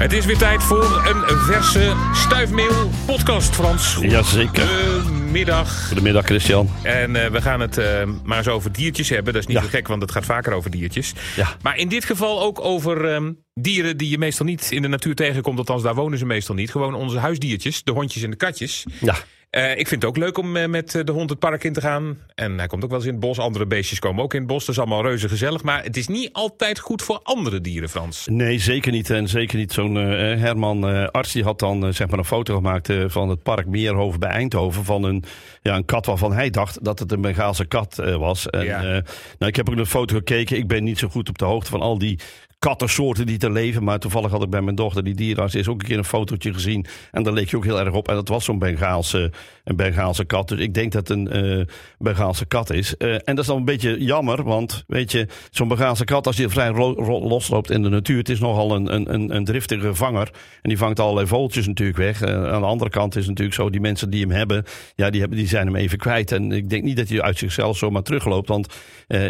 Het is weer tijd voor een verse stuifmeel podcast, Frans. Jazeker. Goedemiddag. Goedemiddag, Christian. En uh, we gaan het uh, maar eens over diertjes hebben. Dat is niet Ja. zo gek, want het gaat vaker over diertjes. Ja. Maar in dit geval ook over ehm, dieren die je meestal niet in de natuur tegenkomt. Althans, daar wonen ze meestal niet. Gewoon onze huisdiertjes, de hondjes en de katjes. Ja. Eh, ik vind het ook leuk om eh, met eh, de hond het park in te gaan. En hij komt ook wel eens in het bos. Andere beestjes komen ook in het bos. Dat is allemaal reuze gezellig. Maar het is niet altijd goed voor andere dieren, Frans. Nee, zeker niet. En zeker niet zo'n Herman Arts. Die had dan zeg maar een foto gemaakt van het park Meerhoven bij Eindhoven. Van een, ja, een kat waarvan hij dacht dat het een Bengaalse kat was. En, Ja. nou, ik heb ook de foto gekeken. Ik ben niet zo goed op de hoogte van al die kattensoorten die te leven. Maar toevallig had ik bij mijn dochter, die dierenarts, is ook een keer een fotootje gezien. En daar leek je ook heel erg op. En dat was zo'n Bengaalse, een Bengaalse kat. Dus ik denk dat het een eh Bengaalse kat is. Eh, en dat is dan een beetje jammer. Want weet je, zo'n Bengaalse kat, als je vrij losloopt in de natuur. Het is nogal een, een, een, driftige vanger. En die vangt allerlei vogeltjes natuurlijk weg. Eh, aan de andere kant is het natuurlijk zo, die mensen die hem hebben, ja, die, hebben, die zijn hem even kwijt. En ik denk niet dat hij uit zichzelf zomaar terugloopt. Want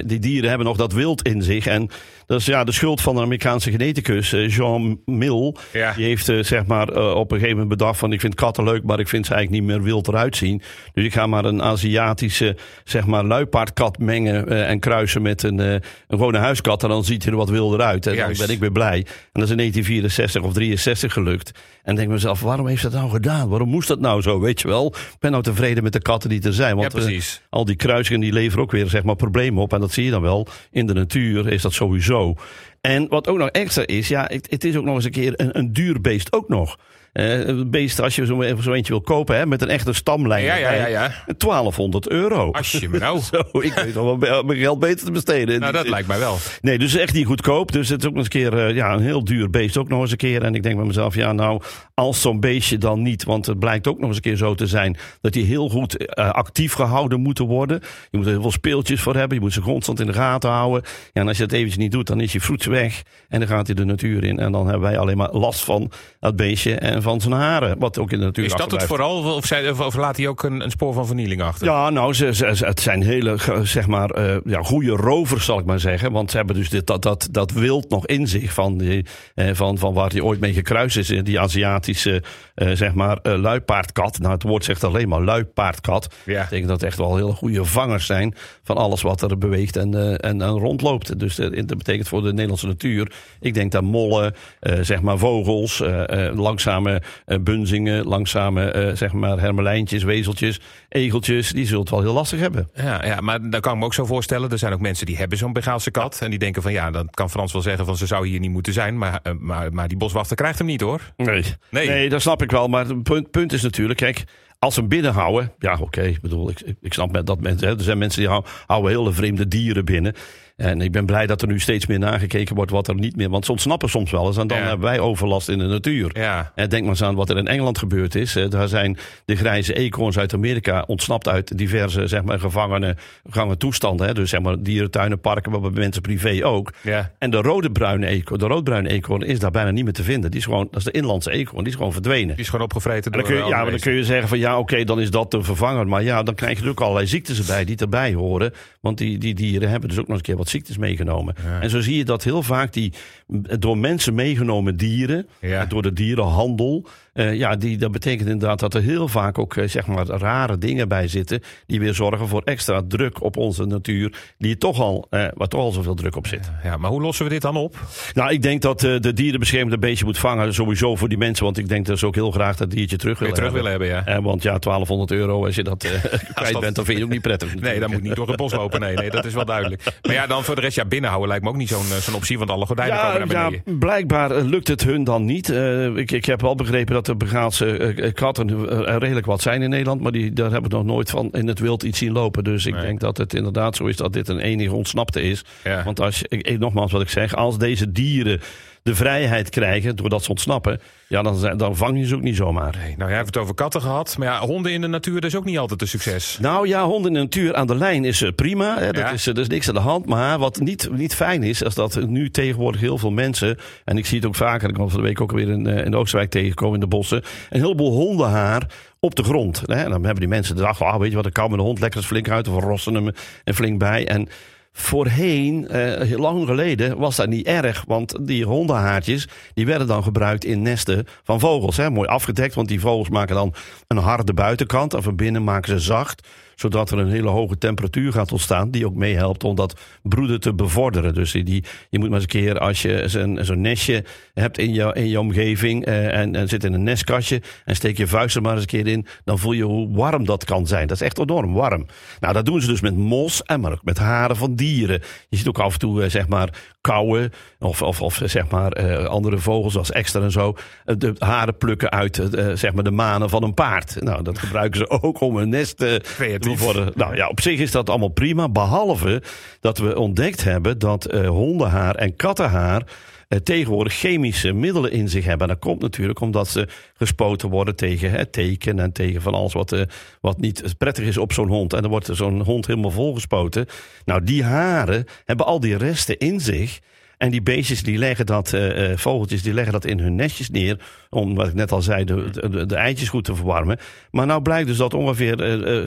die dieren hebben nog dat wild in zich. En dat is ja, de schuld van de Amerikaanse geneticus eh, Jean Mill. Ja. Die heeft eh, zeg maar eh, op een gegeven moment bedacht van ik vind katten leuk, maar ik vind ze eigenlijk niet meer wild eruit zien. Dus ik ga maar een Aziatische zeg maar luipaardkat mengen en kruisen met een, een gewone huiskat. En dan ziet hij er wat wilder uit. En Juist. dan ben ik weer blij. En dat is in 1964 of 63 gelukt. En denk mezelf, waarom heeft dat nou gedaan? Waarom moest dat nou zo? Weet je wel? Ik ben nou tevreden met de katten die er zijn. Want ja, al die kruisingen die leveren ook weer zeg maar, problemen op. En dat zie je dan wel. In de natuur is dat sowieso. En wat ook nog extra is, ja, het, is ook nog eens een keer een duur beest ook nog. Eh, een beest, als je zo, zo eentje wil kopen, hè, met een echte stamlijn. Ja, ja, ja, erbij, ja. 1200 euro. Als je me nou... Zo, ik weet wel mijn geld beter te besteden. Nou, dat lijkt mij wel. Nee, dus echt niet goedkoop. Dus het is ook nog eens een keer eh, ja, een heel duur beest ook nog eens een keer. En ik denk bij mezelf, ja nou, als zo'n beestje dan niet... want het blijkt ook nog eens een keer zo te zijn... dat die heel goed eh, actief gehouden moeten worden. Je moet er heel veel speeltjes voor hebben. Je moet ze constant in de gaten houden. Ja, en als je dat eventjes niet doet, dan is je vroets weg. En dan gaat hij de natuur in. En dan hebben wij alleen maar last van dat beestje en van zijn haren. Wat ook in de natuur Is dat het vooral? Of, zij, of, of laat hij ook een, een spoor van vernieling achter? Ja, nou, ze, ze, ze- het zijn hele, zeg maar, eh, ja, goede rovers, zal ik maar zeggen. Want ze hebben dus dit, dat, dat, dat wild nog in zich van, die, eh, van, van waar hij ooit mee gekruist is. eh, Die Aziatische, zeg maar, luipaardkat. Nou, het woord zegt alleen maar luipaardkat. Ja. Dat betekent dat het echt wel hele goede vangers zijn van alles wat er beweegt en, en, en rondloopt. Dus dat betekent voor de Nederlandse natuur, ik denk dat mollen, zeg maar vogels, eh, langzame eh, bunzingen, langzame, eh, zeg maar, hermelijntjes, wezeltjes, egeltjes, die zult het wel heel lastig hebben. Ja, ja, maar dan kan ik me ook zo voorstellen. Er zijn ook mensen die hebben zo'n Bengaalse kat. En die denken van ja, dan kan Frans wel zeggen van ze zou hier niet moeten zijn. Maar, eh, maar, maar die boswachter krijgt hem niet hoor. Nee. Nee. nee, dat snap ik wel. Maar het punt, punt is natuurlijk, kijk, als ze hem binnenhouden, ja oké, ik bedoel, ik, ik- snap met dat mensen, hè, er zijn mensen die hou- houden hele vreemde dieren binnen. En ik ben blij dat er nu steeds meer nagekeken wordt wat er niet meer, want ze ontsnappen soms wel eens en dan Ja. hebben wij overlast in de natuur. Ja, Eh, Denk maar eens aan wat er in Engeland gebeurd is. Daar zijn de grijze eekhoorns uit Amerika ontsnapt uit diverse zeg maar, gevangene, gevangen toestanden. Hè. Dus zeg maar dierentuinen, parken, maar bij mensen privé ook. ja. En de rode bruine eekhoorn, de roodbruine eekhoorn is daar bijna niet meer te vinden. Die is gewoon, dat is de inlandse eekhoorn, die is gewoon verdwenen. Die is gewoon opgevreten En dan door kun je, ja, maar dan kun je zeggen van ja, oké, dan is dat de vervanger. Maar ja, dan krijg je ook allerlei ziektes erbij die erbij horen. Want die, die dieren hebben dus ook nog een keer wat ziektes meegenomen. En zo zie je dat heel vaak die door mensen meegenomen dieren, Ja. door de dierenhandel. Eh, ja, die, dat betekent inderdaad dat er heel vaak ook eh, zeg maar rare dingen bij zitten. Die weer zorgen voor extra druk op onze natuur. Die toch al, eh, waar toch al zoveel druk op zit. Ja, maar hoe lossen we dit dan op? Nou, ik denk dat de dierenbescherming een beetje moet vangen. Sowieso voor die mensen. Want ik denk dat ze ook heel graag dat diertje terug willen terug hebben. willen hebben, ja. Want ja, 1200 euro, als je dat kwijt dat- bent, dan vind je het ook niet prettig. Nee, dat moet niet door het bos lopen. Nee, nee, dat is wel duidelijk. Maar ja, dan voor de rest, ja, binnenhouden lijkt me ook niet zo'n zo'n optie. Want alle gordijnen Ja, komen naar ja, beneden. blijkbaar eh, lukt het hun dan niet. Ik, ik heb wel begrepen dat de Begaalse eh, eh, katten eh, er redelijk wat zijn in Nederland. Maar die, daar hebben we nog nooit van in het wild iets zien lopen. Dus ik Nee. denk dat het inderdaad zo is dat dit een enige ontsnapte is. Ja. Want als ik- nogmaals wat ik zeg, als deze dieren de vrijheid krijgen doordat ze ontsnappen, ja, dan, vang je ze ook niet zomaar. Nee, nou, jij hebt het over katten gehad. Maar ja, honden in de natuur, dat is ook niet altijd een succes. Nou ja, honden in de natuur aan de lijn is eh, prima. Hè, dat Ja. is, eh, er is niks aan de hand. Maar wat niet, niet fijn is, is dat nu tegenwoordig heel veel mensen... en ik zie het ook vaker, ik kwam van de week ook weer in, eh, in de Oosterwijk tegengekomen in de bossen... een heleboel hondenhaar op de grond. Hè. En dan hebben die mensen gedacht, ah, weet je wat, ik kan met de hond lekker flink uit... of we rossen hem er flink bij. En voorheen, eh, lang geleden, was dat niet erg. Want die hondenhaartjes, die werden dan gebruikt in nesten van vogels. Hè? Mooi afgedekt, want die vogels maken dan een harde buitenkant. En van binnen maken ze zacht zodat er een hele hoge temperatuur gaat ontstaan, die ook meehelpt om dat broeden te bevorderen. Dus die, je moet maar eens een keer, als je zo'n zo nestje hebt in je, in je omgeving eh, en, en zit in een nestkastje en steek je vuist er maar eens een keer in, dan voel je hoe warm dat kan zijn. Dat is echt enorm warm. Nou, dat doen ze dus met mos en maar ook met haren van dieren. Je ziet ook af en toe, eh, zeg maar, kauwen of, of, of zeg maar uh, andere vogels als extra en zo, de haren plukken uit, uh, zeg maar, de manen van een paard. Nou, dat gebruiken ze ook om een nest te worden. Nou ja, op zich is dat allemaal prima. Behalve dat we ontdekt hebben dat hondenhaar en kattenhaar tegenwoordig chemische middelen in zich hebben. En dat komt natuurlijk omdat ze gespoten worden tegen het teken en tegen van alles wat, uh, wat niet prettig is op zo'n hond. En dan wordt zo'n hond helemaal volgespoten. Nou, die haren hebben al die resten in zich. En die beestjes die leggen dat, uh, vogeltjes, die leggen dat in hun nestjes neer. Om, wat ik net al zei, de, de, eitjes goed te verwarmen. Maar nou blijkt dus dat ongeveer,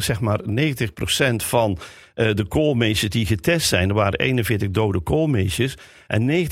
zeg maar, 90% van de koolmeesjes die getest zijn, er waren 41 dode koolmeesjes. En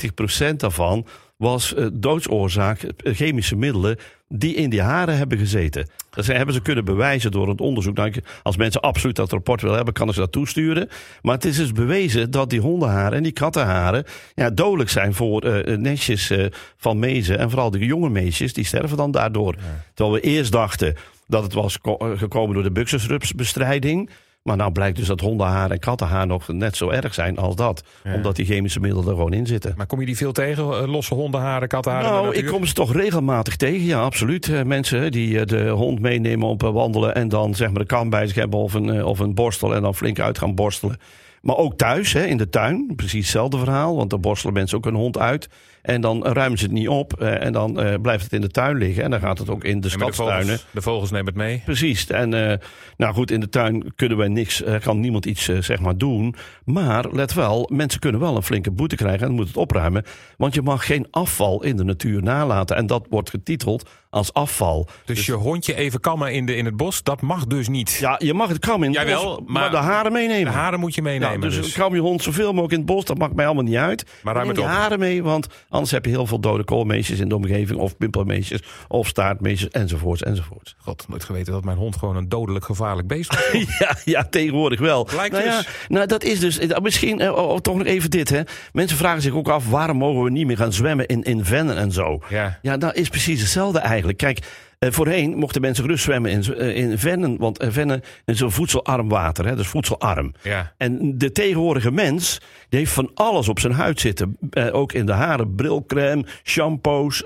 90% daarvan was uh, doodsoorzaak chemische middelen die in die haren hebben gezeten. Dat hebben ze kunnen bewijzen door het onderzoek. Nou, als mensen absoluut dat rapport willen hebben, kan ik ze dat toesturen. Maar het is dus bewezen dat die hondenharen en die kattenharen ja, dodelijk zijn voor uh, nestjes uh, van mezen. En vooral de jonge meisjes, die sterven dan daardoor. Ja. Terwijl we eerst dachten dat het was gekomen door de buxusrupsbestrijding. Maar nou blijkt dus dat hondenhaar en kattenhaar nog net zo erg zijn als dat. Ja. Omdat die chemische middelen er gewoon in zitten. Maar kom je die veel tegen? Losse hondenharen, kattenharen? Nou, ik kom ze toch regelmatig tegen. Ja, absoluut. Mensen die de hond meenemen op wandelen. En dan zeg maar de kam bij zich hebben of een, of een borstel. En dan flink uit gaan borstelen. Maar ook thuis, hè, in de tuin. Precies hetzelfde verhaal. Want dan borstelen mensen ook een hond uit. En dan ruimen ze het niet op. Uh, en dan uh, blijft het in de tuin liggen. En dan gaat het ook in de stadstuinen. De vogels, de vogels nemen het mee. Precies. En uh, nou goed, in de tuin kunnen wij niks, kan niemand iets zeg maar doen. Maar let wel, mensen kunnen wel een flinke boete krijgen. En dan moet het opruimen. Want je mag geen afval in de natuur nalaten. En dat wordt getiteld als afval. Dus, dus je hondje even kammen in, de, in het bos, dat mag dus niet. Ja, je mag het kammen in het Jawel, bos, maar, maar de haren meenemen. De haren moet je meenemen. Dus, dus. kam je hond zoveel mogelijk in het bos, dat maakt mij allemaal niet uit. Maar ruim het op. haren mee, want anders heb je heel veel dode koolmeesjes in de omgeving. Of pimpelmeesjes, of staartmeesjes, enzovoorts, enzovoorts. God, nooit geweten dat mijn hond gewoon een dodelijk gevaarlijk beest was. ja, ja, tegenwoordig wel. Nou, dus. Ja, nou, dat is dus, misschien, eh, oh, toch nog even dit. Hè. Mensen vragen zich ook af, waarom mogen we niet meer gaan zwemmen in, in vennen en zo? Ja. Ja, dat is precies hetzelfde eigenlijk. Kijk, uh, voorheen mochten mensen gerust zwemmen in, uh, in vennen, want uh, vennen is een voedselarm water, hè, dus voedselarm. Ja. En de tegenwoordige mens, die heeft van alles op zijn huid zitten. ook in de haren, brilcrème, shampoos,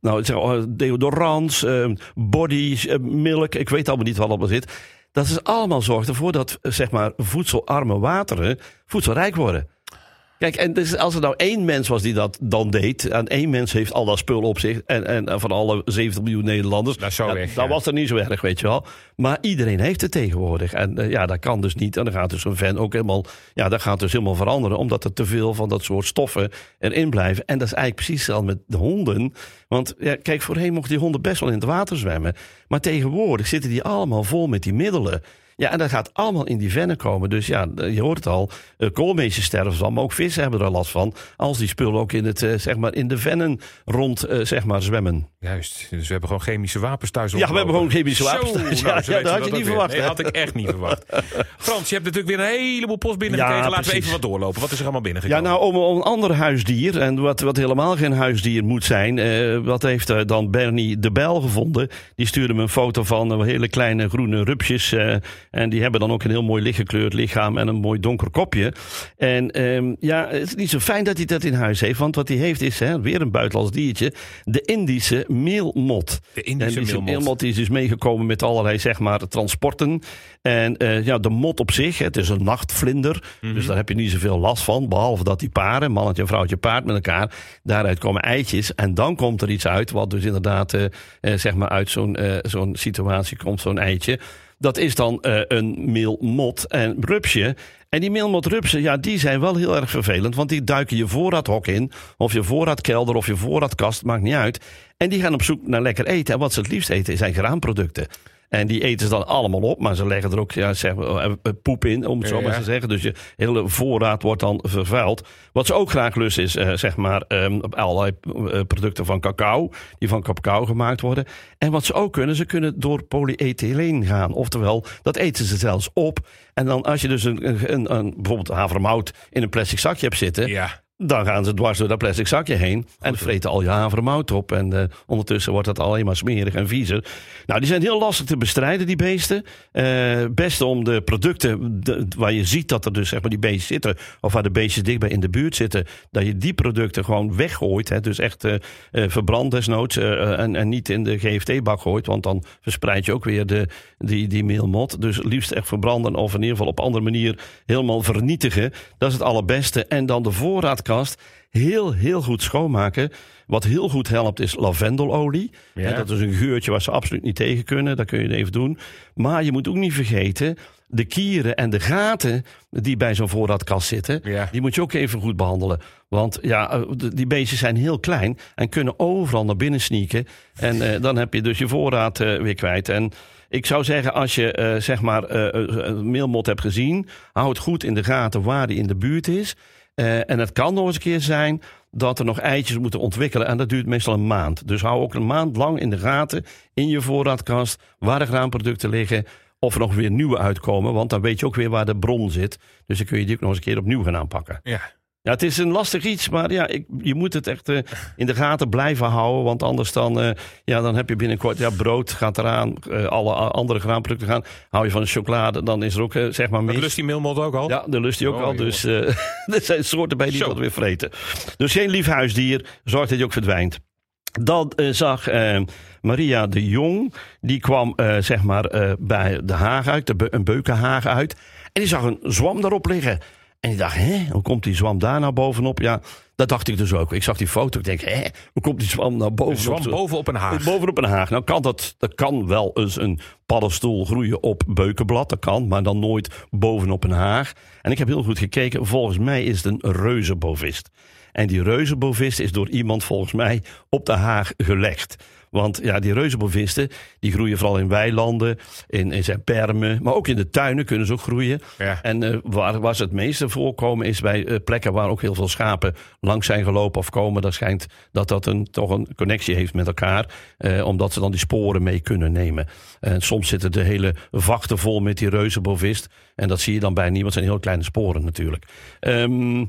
nou, zeg, deodorants, bodies, milk, ik weet allemaal niet wat allemaal zit. Dat is allemaal zorgt ervoor dat zeg maar, voedselarme wateren voedselrijk worden. Kijk, en dus als er nou één mens was die dat dan deed, en één mens heeft al dat spul op zich, en, en, en van alle 70 miljoen Nederlanders, Dat ja, weg, ja. was het niet zo erg, weet je wel. Maar iedereen heeft het tegenwoordig. En uh, ja, dat kan dus niet. En dan gaat dus een fan ook helemaal, ja, dat gaat dus helemaal veranderen, omdat er te veel van dat soort stoffen erin blijven. En dat is eigenlijk precies hetzelfde met de honden. Want ja, kijk, voorheen mochten die honden best wel in het water zwemmen. Maar tegenwoordig zitten die allemaal vol met die middelen. Ja, en dat gaat allemaal in die vennen komen. Dus ja, je hoort het al. Uh, koolmeesjes sterven van, maar ook vissen hebben er last van. Als die spullen ook in, het, uh, zeg maar in de vennen rond uh, zeg maar zwemmen. Juist, dus we hebben gewoon chemische wapens thuis Ja, we hebben gewoon chemische wapens Zo, thuis. nou, Ja, ja, dat had je niet verwacht, Nee, hè? had ik echt niet verwacht. Frans, je hebt natuurlijk weer een heleboel post binnengekregen. Ja, Laten we even wat doorlopen. Wat is er allemaal Ja, binnengekomen? nou, om, om een ander huisdier, en wat, wat helemaal geen huisdier moet zijn, eh, wat heeft eh, dan Bernie de Bijl gevonden? Die stuurde me een foto van eh, hele kleine groene rupsjes. En die hebben dan ook een heel mooi lichtgekleurd lichaam en een mooi donker kopje. En ehm, ja, het is niet zo fijn dat hij dat in huis heeft, want wat hij heeft is, hè, weer een buitenlands diertje, de Indische meelmot. De Indische en meelmot. is dus meegekomen met allerlei zeg maar, transporten. En eh, ja, de mot op zich, hè, het is een nachtvlinder. Mhm. Dus daar heb je niet zoveel last van. Behalve dat die paren, mannetje en vrouwtje paard met elkaar. Daaruit komen eitjes. En dan komt er iets uit, wat dus inderdaad eh, eh, zeg maar uit zo'n zo'n situatie komt, zo'n eitje. Dat is dan eh, een meelmot en rupsje. En die meelmotrupsen, ja, die zijn wel heel erg vervelend. Want die duiken je voorraadhok in. Of je voorraadkelder of je voorraadkast, maakt niet uit. En die gaan op zoek naar lekker eten. En wat ze het liefst eten zijn graanproducten. En die eten ze dan allemaal op, maar ze leggen er ook ja, zeg eh, eh, poep in, om het zo Ja, maar te zeggen. Dus je hele voorraad wordt dan vervuild. Wat ze ook graag lusten is, eh, zeg maar, ehm, allerlei eh, producten van cacao, die van cacao gemaakt worden. En wat ze ook kunnen, ze kunnen door polyethyleen gaan. Oftewel, dat eten ze zelfs op. En dan als je dus een, een, een, bijvoorbeeld havermout in een plastic zakje hebt zitten, Ja. Dan gaan ze dwars door dat plastic zakje heen en vreten al je havermout op. En eh, ondertussen wordt dat alleen maar smerig en viezer. Nou, die zijn heel lastig te bestrijden, die beesten. Eh beste om de producten de- waar je ziet dat er dus zeg maar die beestjes zitten, of waar de beestjes dichtbij in de buurt zitten, dat je die producten gewoon weggooit. Hè, dus echt eh verbrand desnoods en, en niet in de GFT-bak gooit, want dan verspreid je ook weer de, die, die meelmot. Dus liefst echt verbranden of in ieder geval op andere manier helemaal vernietigen. Dat is het allerbeste. En dan de heel, heel goed schoonmaken. Wat heel goed helpt is lavendelolie. Ja. Dat is een geurtje waar ze absoluut niet tegen kunnen. Dat kun je even doen. Maar je moet ook niet vergeten... de kieren en de gaten die bij zo'n voorraadkast zitten... Ja. die moet je ook even goed behandelen. Want ja, eh, die beestjes zijn heel klein... en kunnen overal naar binnen sneaken. En eh, dan heb je dus je voorraad eh, weer kwijt. En ik zou zeggen, als je zeg maar een meelmot hebt gezien... hou het goed in de gaten waar die in de buurt is... Eh, en het kan nog eens een keer zijn dat er nog eitjes moeten ontwikkelen. En dat duurt meestal een maand. Dus hou ook een maand lang in de gaten in je voorraadkast waar de graanproducten liggen. Of er nog weer nieuwe uitkomen. Want dan weet je ook weer waar de bron zit. Dus dan kun je die ook nog eens een keer opnieuw gaan aanpakken. Ja. Ja, het is een lastig iets, maar ja, ik, je moet het echt eh, in de gaten blijven houden. Want anders dan, eh, ja, dan heb je binnenkort, ja, brood gaat eraan, eh, alle andere graanproducten gaan. Hou je van chocolade, dan is er ook, zeg maar, mis. lust die mailmot ook al? Ja, de lust hij ook Oh, al. Dus er zijn soorten bij die Zo. dat weer vreten. Dus geen lief huisdier. Zorg dat je ook verdwijnt. Dan zag Maria de Jong. Die kwam zeg maar bij de haag uit. De be- een beukenhaag uit. En die zag een zwam daarop liggen. En die dacht, hè, hoe komt die zwam daar nou bovenop? Ja, dat dacht ik dus ook. Ik zag die foto. Ik denk, hè, hoe komt die zwam nou Een bovenop? zwam zo- bovenop een haag. Bovenop een haag. Nou kan dat, dat kan wel eens een paddenstoel groeien op beukenblad. Dat kan, maar dan nooit bovenop een haag. En ik heb heel goed gekeken. Volgens mij is het een reuzenbovist. En die reuzenbovist is door iemand volgens mij op de haag gelegd. Want ja, die reuzenbovisten die groeien vooral in weilanden, in, in zijn permen, maar ook in de tuinen kunnen ze ook groeien. Ja. En eh, waar, waar ze het meeste voorkomen is bij eh, plekken waar ook heel veel schapen langs zijn gelopen of komen. Dat schijnt dat dat een, toch een connectie heeft met elkaar, eh, omdat ze dan die sporen mee kunnen nemen. En soms zitten de hele vachten vol met die reuzenbovist. En dat zie je dan bij niemand. Het zijn heel kleine sporen natuurlijk. Ehm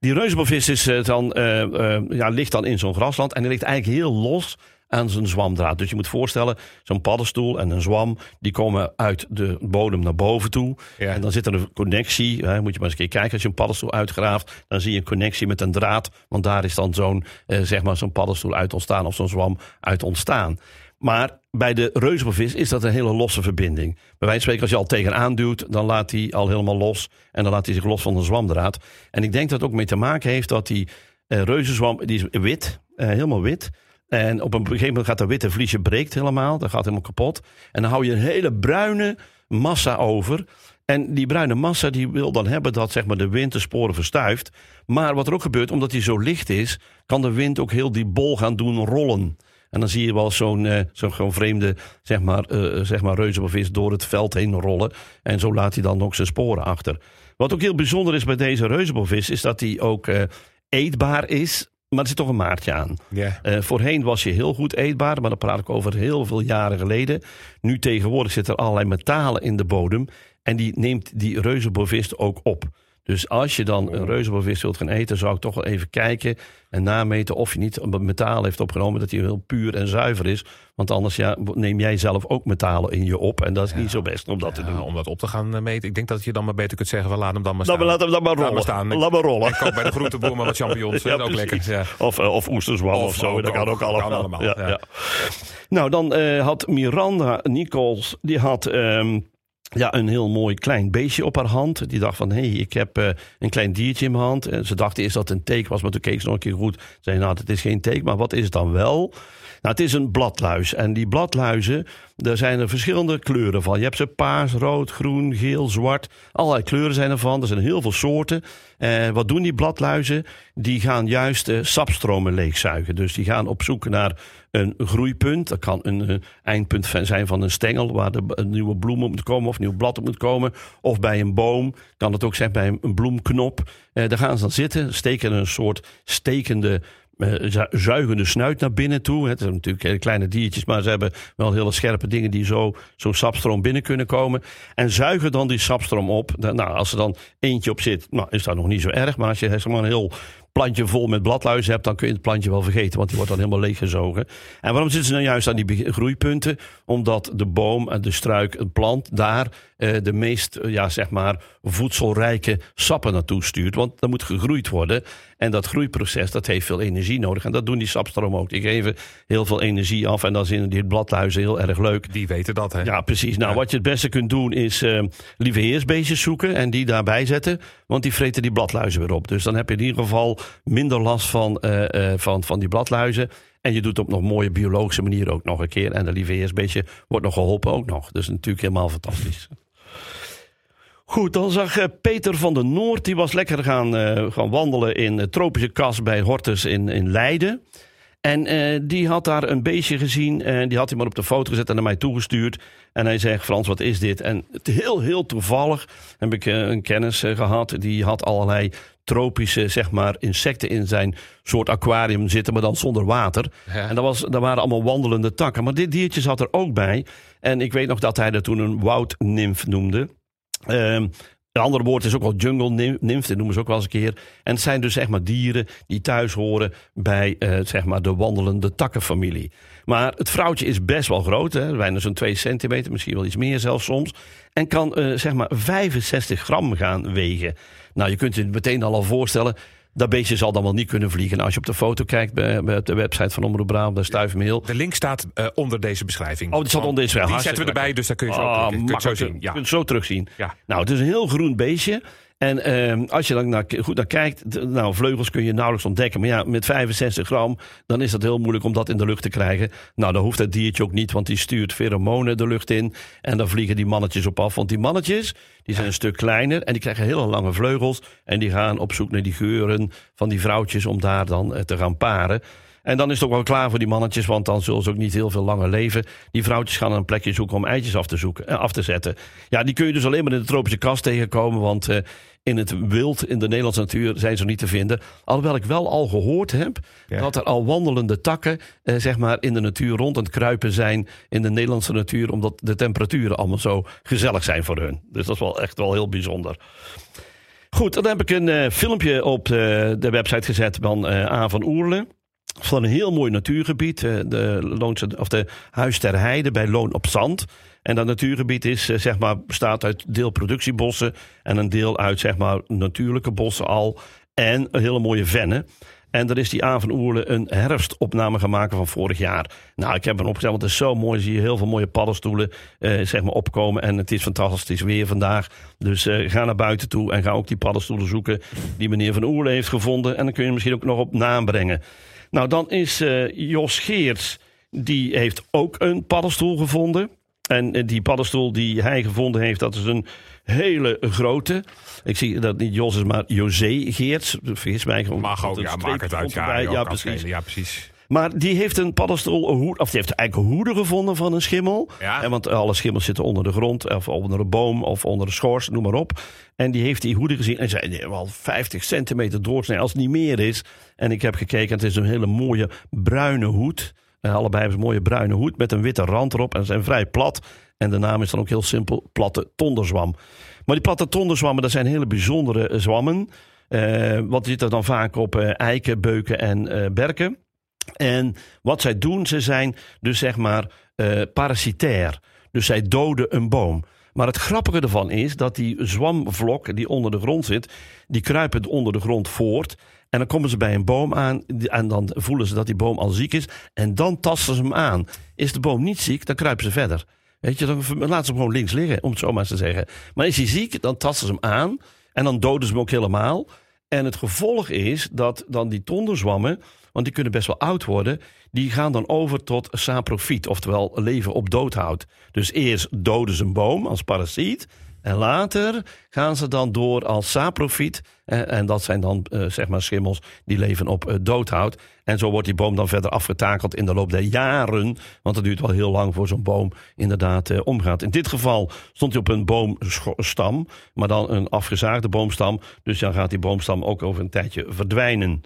die reuzenbovist is dan, ja, ligt dan in zo'n grasland en die ligt eigenlijk heel los aan zijn zwamdraad. Dus je moet voorstellen, zo'n paddenstoel en een zwam, die komen uit de bodem naar boven toe. Ja. En dan zit er een connectie, hè, moet je maar eens een keer kijken, als je een paddenstoel uitgraaft, dan zie je een connectie met een draad, want daar is dan zo'n, eh, zeg maar, zo'n paddenstoel uit ontstaan of zo'n zwam uit ontstaan. Maar bij de reuzenbovist is dat een hele losse verbinding. Bij wijze van spreken, als je al tegenaan duwt, dan laat hij al helemaal los. En dan laat hij zich los van de zwamdraad. En ik denk dat het ook mee te maken heeft dat die eh, reuzenzwam, die is wit, eh, helemaal wit. En op een gegeven moment gaat dat witte vliesje breekt helemaal. Dat gaat helemaal kapot. En dan hou je een hele bruine massa over. En die bruine massa die wil dan hebben dat zeg maar, de wind de sporen verstuift. Maar wat er ook gebeurt, omdat die zo licht is, kan de wind ook heel die bol gaan doen rollen. En dan zie je wel zo'n eh, zo'n gewoon vreemde zeg maar, eh, zeg maar reuzenbevis door het veld heen rollen. En zo laat hij dan ook zijn sporen achter. Wat ook heel bijzonder is bij deze reuzenbevis is dat hij ook eh, eetbaar is. Maar er zit toch een maartje aan. Ja. Eh, voorheen was je heel goed eetbaar, maar dan praat ik over heel veel jaren geleden. Nu tegenwoordig zitten er allerlei metalen in de bodem. En die neemt die reuzenbovist ook op. Dus als je dan een reuzenbovist wilt gaan eten, zou ik toch wel even kijken en nameten of je niet metaal heeft opgenomen, dat hij heel puur en zuiver is. Want anders ja, neem jij zelf ook metalen in je op. En dat is niet zo best om dat te doen. om dat op te gaan eh, meten. Ik denk dat je dan maar beter kunt zeggen, van, laat hem dan maar staan. Laat hem dan maar Laat rollen. staan. Laat maar rollen. Ik koop bij de groenteboer maar wat champignons. Ja, ook lekker. Ja. Of, eh, of oesterzwam of, Of zo. ook, dat kan ook. allemaal. Kan allemaal. Nou, dan eh, had Miranda Nichols, die had ehm, ja, een heel mooi klein beestje op haar hand. Die dacht van, hé, hey, ik heb eh, een klein diertje in mijn hand. En ze dacht eerst dat het een teek was, maar toen keek ze nog een keer goed. Zei, nou, het is geen teek, maar wat is het dan wel? Nou, het is een bladluis. En die bladluizen, daar zijn er verschillende kleuren van. Je hebt ze paars, rood, groen, geel, zwart. Allerlei kleuren zijn er van. Er zijn heel veel soorten. Eh, wat doen die bladluizen? Die gaan juist uh, sapstromen leegzuigen. Dus die gaan op zoek naar een groeipunt. Dat kan een, een eindpunt zijn van een stengel waar de, een nieuwe bloem op moet komen of een nieuw blad op moet komen. Of bij een boom. Kan het ook zijn bij een, bloemknop. Uh, daar gaan ze dan zitten, steken een soort stekende zuigende snuit naar binnen toe. Het zijn natuurlijk hele kleine diertjes, maar ze hebben wel hele scherpe dingen die zo zo'n sapstroom binnen kunnen komen. En zuigen dan die sapstroom op. Nou, als er dan eentje op zit, nou, is dat nog niet zo erg. Maar als je zeg maar, een heel plantje vol met bladluizen hebt, dan kun je het plantje wel vergeten, want die wordt dan helemaal leeggezogen. En waarom zitten ze nou juist aan die groeipunten? Omdat de boom en de struik, het plant, daar eh, de meest eh, ja, zeg maar, voedselrijke sappen naartoe stuurt. Want dat moet gegroeid worden. En dat groeiproces dat heeft veel energie nodig. En dat doen die sapstromen ook. Die geven heel veel energie af. En dan zijn die bladluizen heel erg leuk. Die weten dat, hè? Ja, precies. Nou, wat je het beste kunt doen is uh, lieve heersbeestjes zoeken en die daarbij zetten. Want die vreten die bladluizen weer op. Dus dan heb je in ieder geval minder last van, uh, uh, van, van die bladluizen. En je doet het op nog mooie biologische manier ook nog een keer. En de lieve heersbeestje wordt nog geholpen ook nog. Dus natuurlijk helemaal fantastisch. Goed, dan zag uh, Peter van der Noord, die was lekker gaan, gaan wandelen in de tropische kas bij Hortus in, in Leiden. En uh, die had daar een beestje gezien en die had hij maar op de foto gezet en naar mij toegestuurd. En hij zegt, Frans, wat is dit? En heel, heel toevallig heb ik een kennis gehad, die had allerlei tropische zeg maar, insecten in zijn soort aquarium zitten, maar dan zonder water. Ja. En dat, was, dat waren allemaal wandelende takken. Maar dit diertje zat er ook bij. En ik weet nog dat hij dat toen een woudnimf noemde. Um, een ander woord is ook wel jungle nymph, dat noemen ze ook wel eens een keer. En het zijn dus zeg maar dieren die thuis horen bij uh, zeg maar de wandelende takkenfamilie. Maar het vrouwtje is best wel groot, hè? bijna zo'n 2 centimeter, misschien wel iets meer zelfs soms. En kan uh, zeg maar 65 gram gaan wegen. Nou, je kunt je meteen al al voorstellen dat beestje zal dan wel niet kunnen vliegen. als je op de foto kijkt bij, bij de website van Omroep Brabant, daar me De link staat uh, onder deze beschrijving. Oh, die staat onder deze beschrijving. Die zetten we erbij, dus daar kun je zo, oh, kun je zo zien. Ja. Je kunt zo terugzien. Ja. Nou, het is een heel groen beestje. En uh, als je dan naar, goed naar kijkt, nou, vleugels kun je nauwelijks ontdekken. Maar ja, met 65 gram, dan is het heel moeilijk om dat in de lucht te krijgen. Nou, dan hoeft het diertje ook niet, want die stuurt pheromonen de lucht in. En dan vliegen die mannetjes op af. Want die mannetjes, die zijn een stuk kleiner en die krijgen hele lange vleugels. En die gaan op zoek naar die geuren van die vrouwtjes om daar dan uh, te gaan paren. En dan is het ook wel klaar voor die mannetjes, want dan zullen ze ook niet heel veel langer leven. Die vrouwtjes gaan een plekje zoeken om eitjes af te, zoeken, eh, af te zetten. Ja, die kun je dus alleen maar in de tropische kast tegenkomen, want uh, in het wild, in de Nederlandse natuur, zijn ze niet te vinden. Alhoewel ik wel al gehoord heb ja. dat er al wandelende takken eh, zeg maar in de natuur rond aan het kruipen zijn in de Nederlandse natuur, omdat de temperaturen allemaal zo gezellig zijn voor hun. Dus dat is wel echt wel heel bijzonder. Goed, dan heb ik een uh, filmpje op uh, de website gezet van A van Oerle van een heel mooi natuurgebied, de, Loonse, of de Huis ter Heide bij Loon op Zand. En dat natuurgebied is, zeg maar, bestaat uit deel productiebossen en een deel uit zeg maar, natuurlijke bossen al. En een hele mooie vennen. En er is die aan van Oerle een herfstopname gemaakt van vorig jaar. Nou, ik heb hem opgezet, want het is zo mooi. Zie je heel veel mooie paddenstoelen eh, zeg maar opkomen. En het is fantastisch weer vandaag. Dus eh, ga naar buiten toe en ga ook die paddenstoelen zoeken die meneer van Oerle heeft gevonden. En dan kun je misschien ook nog op naam brengen. Nou, dan is uh, Jos Geerts, die heeft ook een paddenstoel gevonden. En uh, die paddenstoel die hij gevonden heeft, dat is een hele grote. Ik zie dat niet Jos is, maar José Geerts. Vergis mij. Mag ook, ja, maak het uit. Ja, ja, precies. ja, precies. Maar die heeft een paddenstoel, of die heeft eigenlijk een hoede gevonden van een schimmel. Ja. En want alle schimmels zitten onder de grond, of onder een boom, of onder een schors, noem maar op. En die heeft die hoede gezien en zei, nee, wel 50 centimeter doorsnee, als het niet meer is. En ik heb gekeken, het is een hele mooie bruine hoed. En allebei hebben ze een mooie bruine hoed met een witte rand erop. En ze zijn vrij plat. En de naam is dan ook heel simpel, platte tonderzwam. Maar die platte tonderzwammen, dat zijn hele bijzondere zwammen. Uh, wat zit er dan vaak op uh, eiken, beuken en uh, berken. En wat zij doen, ze zijn dus zeg maar uh, parasitair. Dus zij doden een boom. Maar het grappige ervan is dat die zwamvlok die onder de grond zit, die kruipen onder de grond voort. En dan komen ze bij een boom aan en dan voelen ze dat die boom al ziek is. En dan tasten ze hem aan. Is de boom niet ziek, dan kruipen ze verder. Weet je, dan laten ze hem gewoon links liggen, om het zo maar te zeggen. Maar is hij ziek, dan tasten ze hem aan. En dan doden ze hem ook helemaal. En het gevolg is dat dan die tonderzwammen want die kunnen best wel oud worden. Die gaan dan over tot saprofiet, oftewel leven op doodhoud. Dus eerst doden ze een boom als parasiet. En later gaan ze dan door als saprofiet. eh, en dat zijn dan eh, zeg maar schimmels die leven op eh, doodhout. En zo wordt die boom dan verder afgetakeld in de loop der jaren. Want het duurt wel heel lang voor zo'n boom inderdaad omgaat. In dit geval stond hij op een boomstam, maar dan een afgezaagde boomstam. Dus dan gaat die boomstam ook over een tijdje verdwijnen.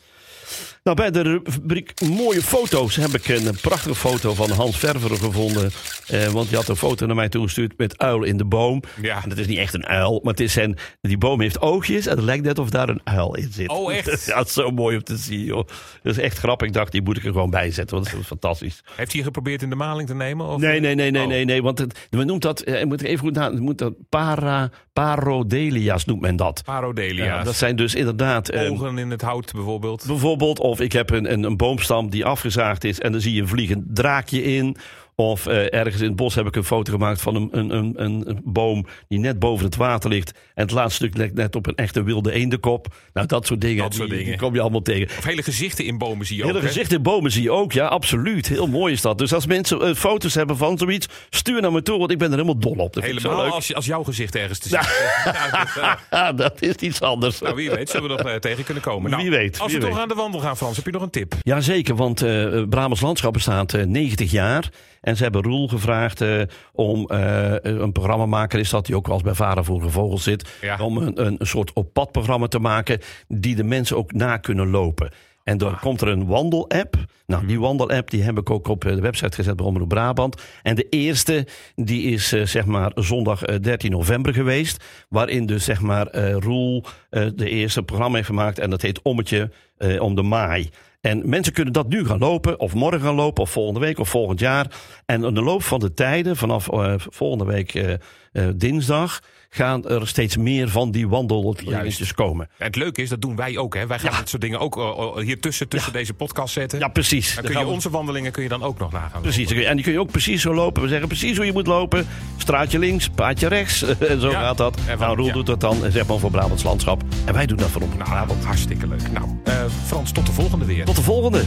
Nou, bij de rubriek mooie foto's heb ik een prachtige foto van Hans Verver gevonden. Eh, want die had een foto naar mij toegestuurd met uil in de boom. Ja. En dat is niet echt een uil, maar het is zijn, die boom heeft oogjes en het lijkt net of daar een uil in zit. Oh, echt? Ja, het is zo mooi om te zien, joh. Dat is echt grappig. Ik dacht, die moet ik er gewoon bij zetten, want dat is fantastisch. Heeft hij geprobeerd in de maling te nemen? Of? Nee, nee, nee, nee, Oh. nee, nee. Want het, men noemt dat, eh, moet ik even goed na, het moet dat para, parodelia's noemt men dat. Parodelia's. Ja, dat zijn dus inderdaad... eh, Ogen in het hout bijvoorbeeld. Bijvoorbeeld, of ik heb een, een, een boomstam die afgezaagd is en dan zie je een vliegend draakje in. Of eh, ergens in het bos heb ik een foto gemaakt van een, een, een, een, boom die net boven het water ligt. En het laatste stuk lijkt net op een echte wilde eendekop. Nou, dat soort dingen, Dat soort die, die dingen. kom je allemaal tegen. Of hele gezichten in bomen zie je Hele ook. hè? gezichten in bomen zie je ook, ja, absoluut. Heel mooi is dat. Dus als mensen eh, foto's hebben van zoiets, stuur naar me toe, want ik ben er helemaal dol op. Dat Helemaal leuk. als, als jouw gezicht ergens te zien is. Ja, dus, eh, dat is iets anders. nou, wie weet zullen we nog tegen kunnen komen. Nou, Wie weet, Als wie we toch aan de wandel gaan, Frans, heb je nog een tip? Jazeker, want Brabants Landschap bestaat eh, 90 jaar. En ze hebben Roel gevraagd eh, om eh, een programmamaker, is dat die ook wel eens bij Varen voor Vogels zit, Ja. om een, een, soort op-pad-programma te maken die de mensen ook na kunnen lopen. En dan komt er een wandel-app. Nou, die wandel-app die heb ik ook op eh, de website gezet bij Omroep Brabant. En de eerste, die is zeg maar zondag eh, 13 november geweest. Waarin dus zeg maar Roel de eerste programma heeft gemaakt. En dat heet Ommetje om de Maai. En mensen kunnen dat nu gaan lopen, of morgen gaan lopen, of volgende week, of volgend jaar. En in de loop van de tijden, vanaf eh, volgende week eh, eh, dinsdag, gaan er steeds meer van die wandeldingetjes komen. En het leuke is, dat doen wij ook. Hè? Wij gaan dit soort dingen ook eh, hier tussen, tussen deze podcast zetten. Ja, precies. Dan kun je onze wandelingen kun je dan ook nog nagaan. Precies, en die kun je ook precies zo lopen. We zeggen precies hoe je moet lopen. Straatje links, paadje rechts. En zo gaat dat. En van- nou, Roel doet dat dan, eh, zeg maar, voor Brabants Landschap. En wij doen dat voor op Nou, hartstikke leuk. Nou, eh, Frans, tot de volgende weer. Tot de volgende.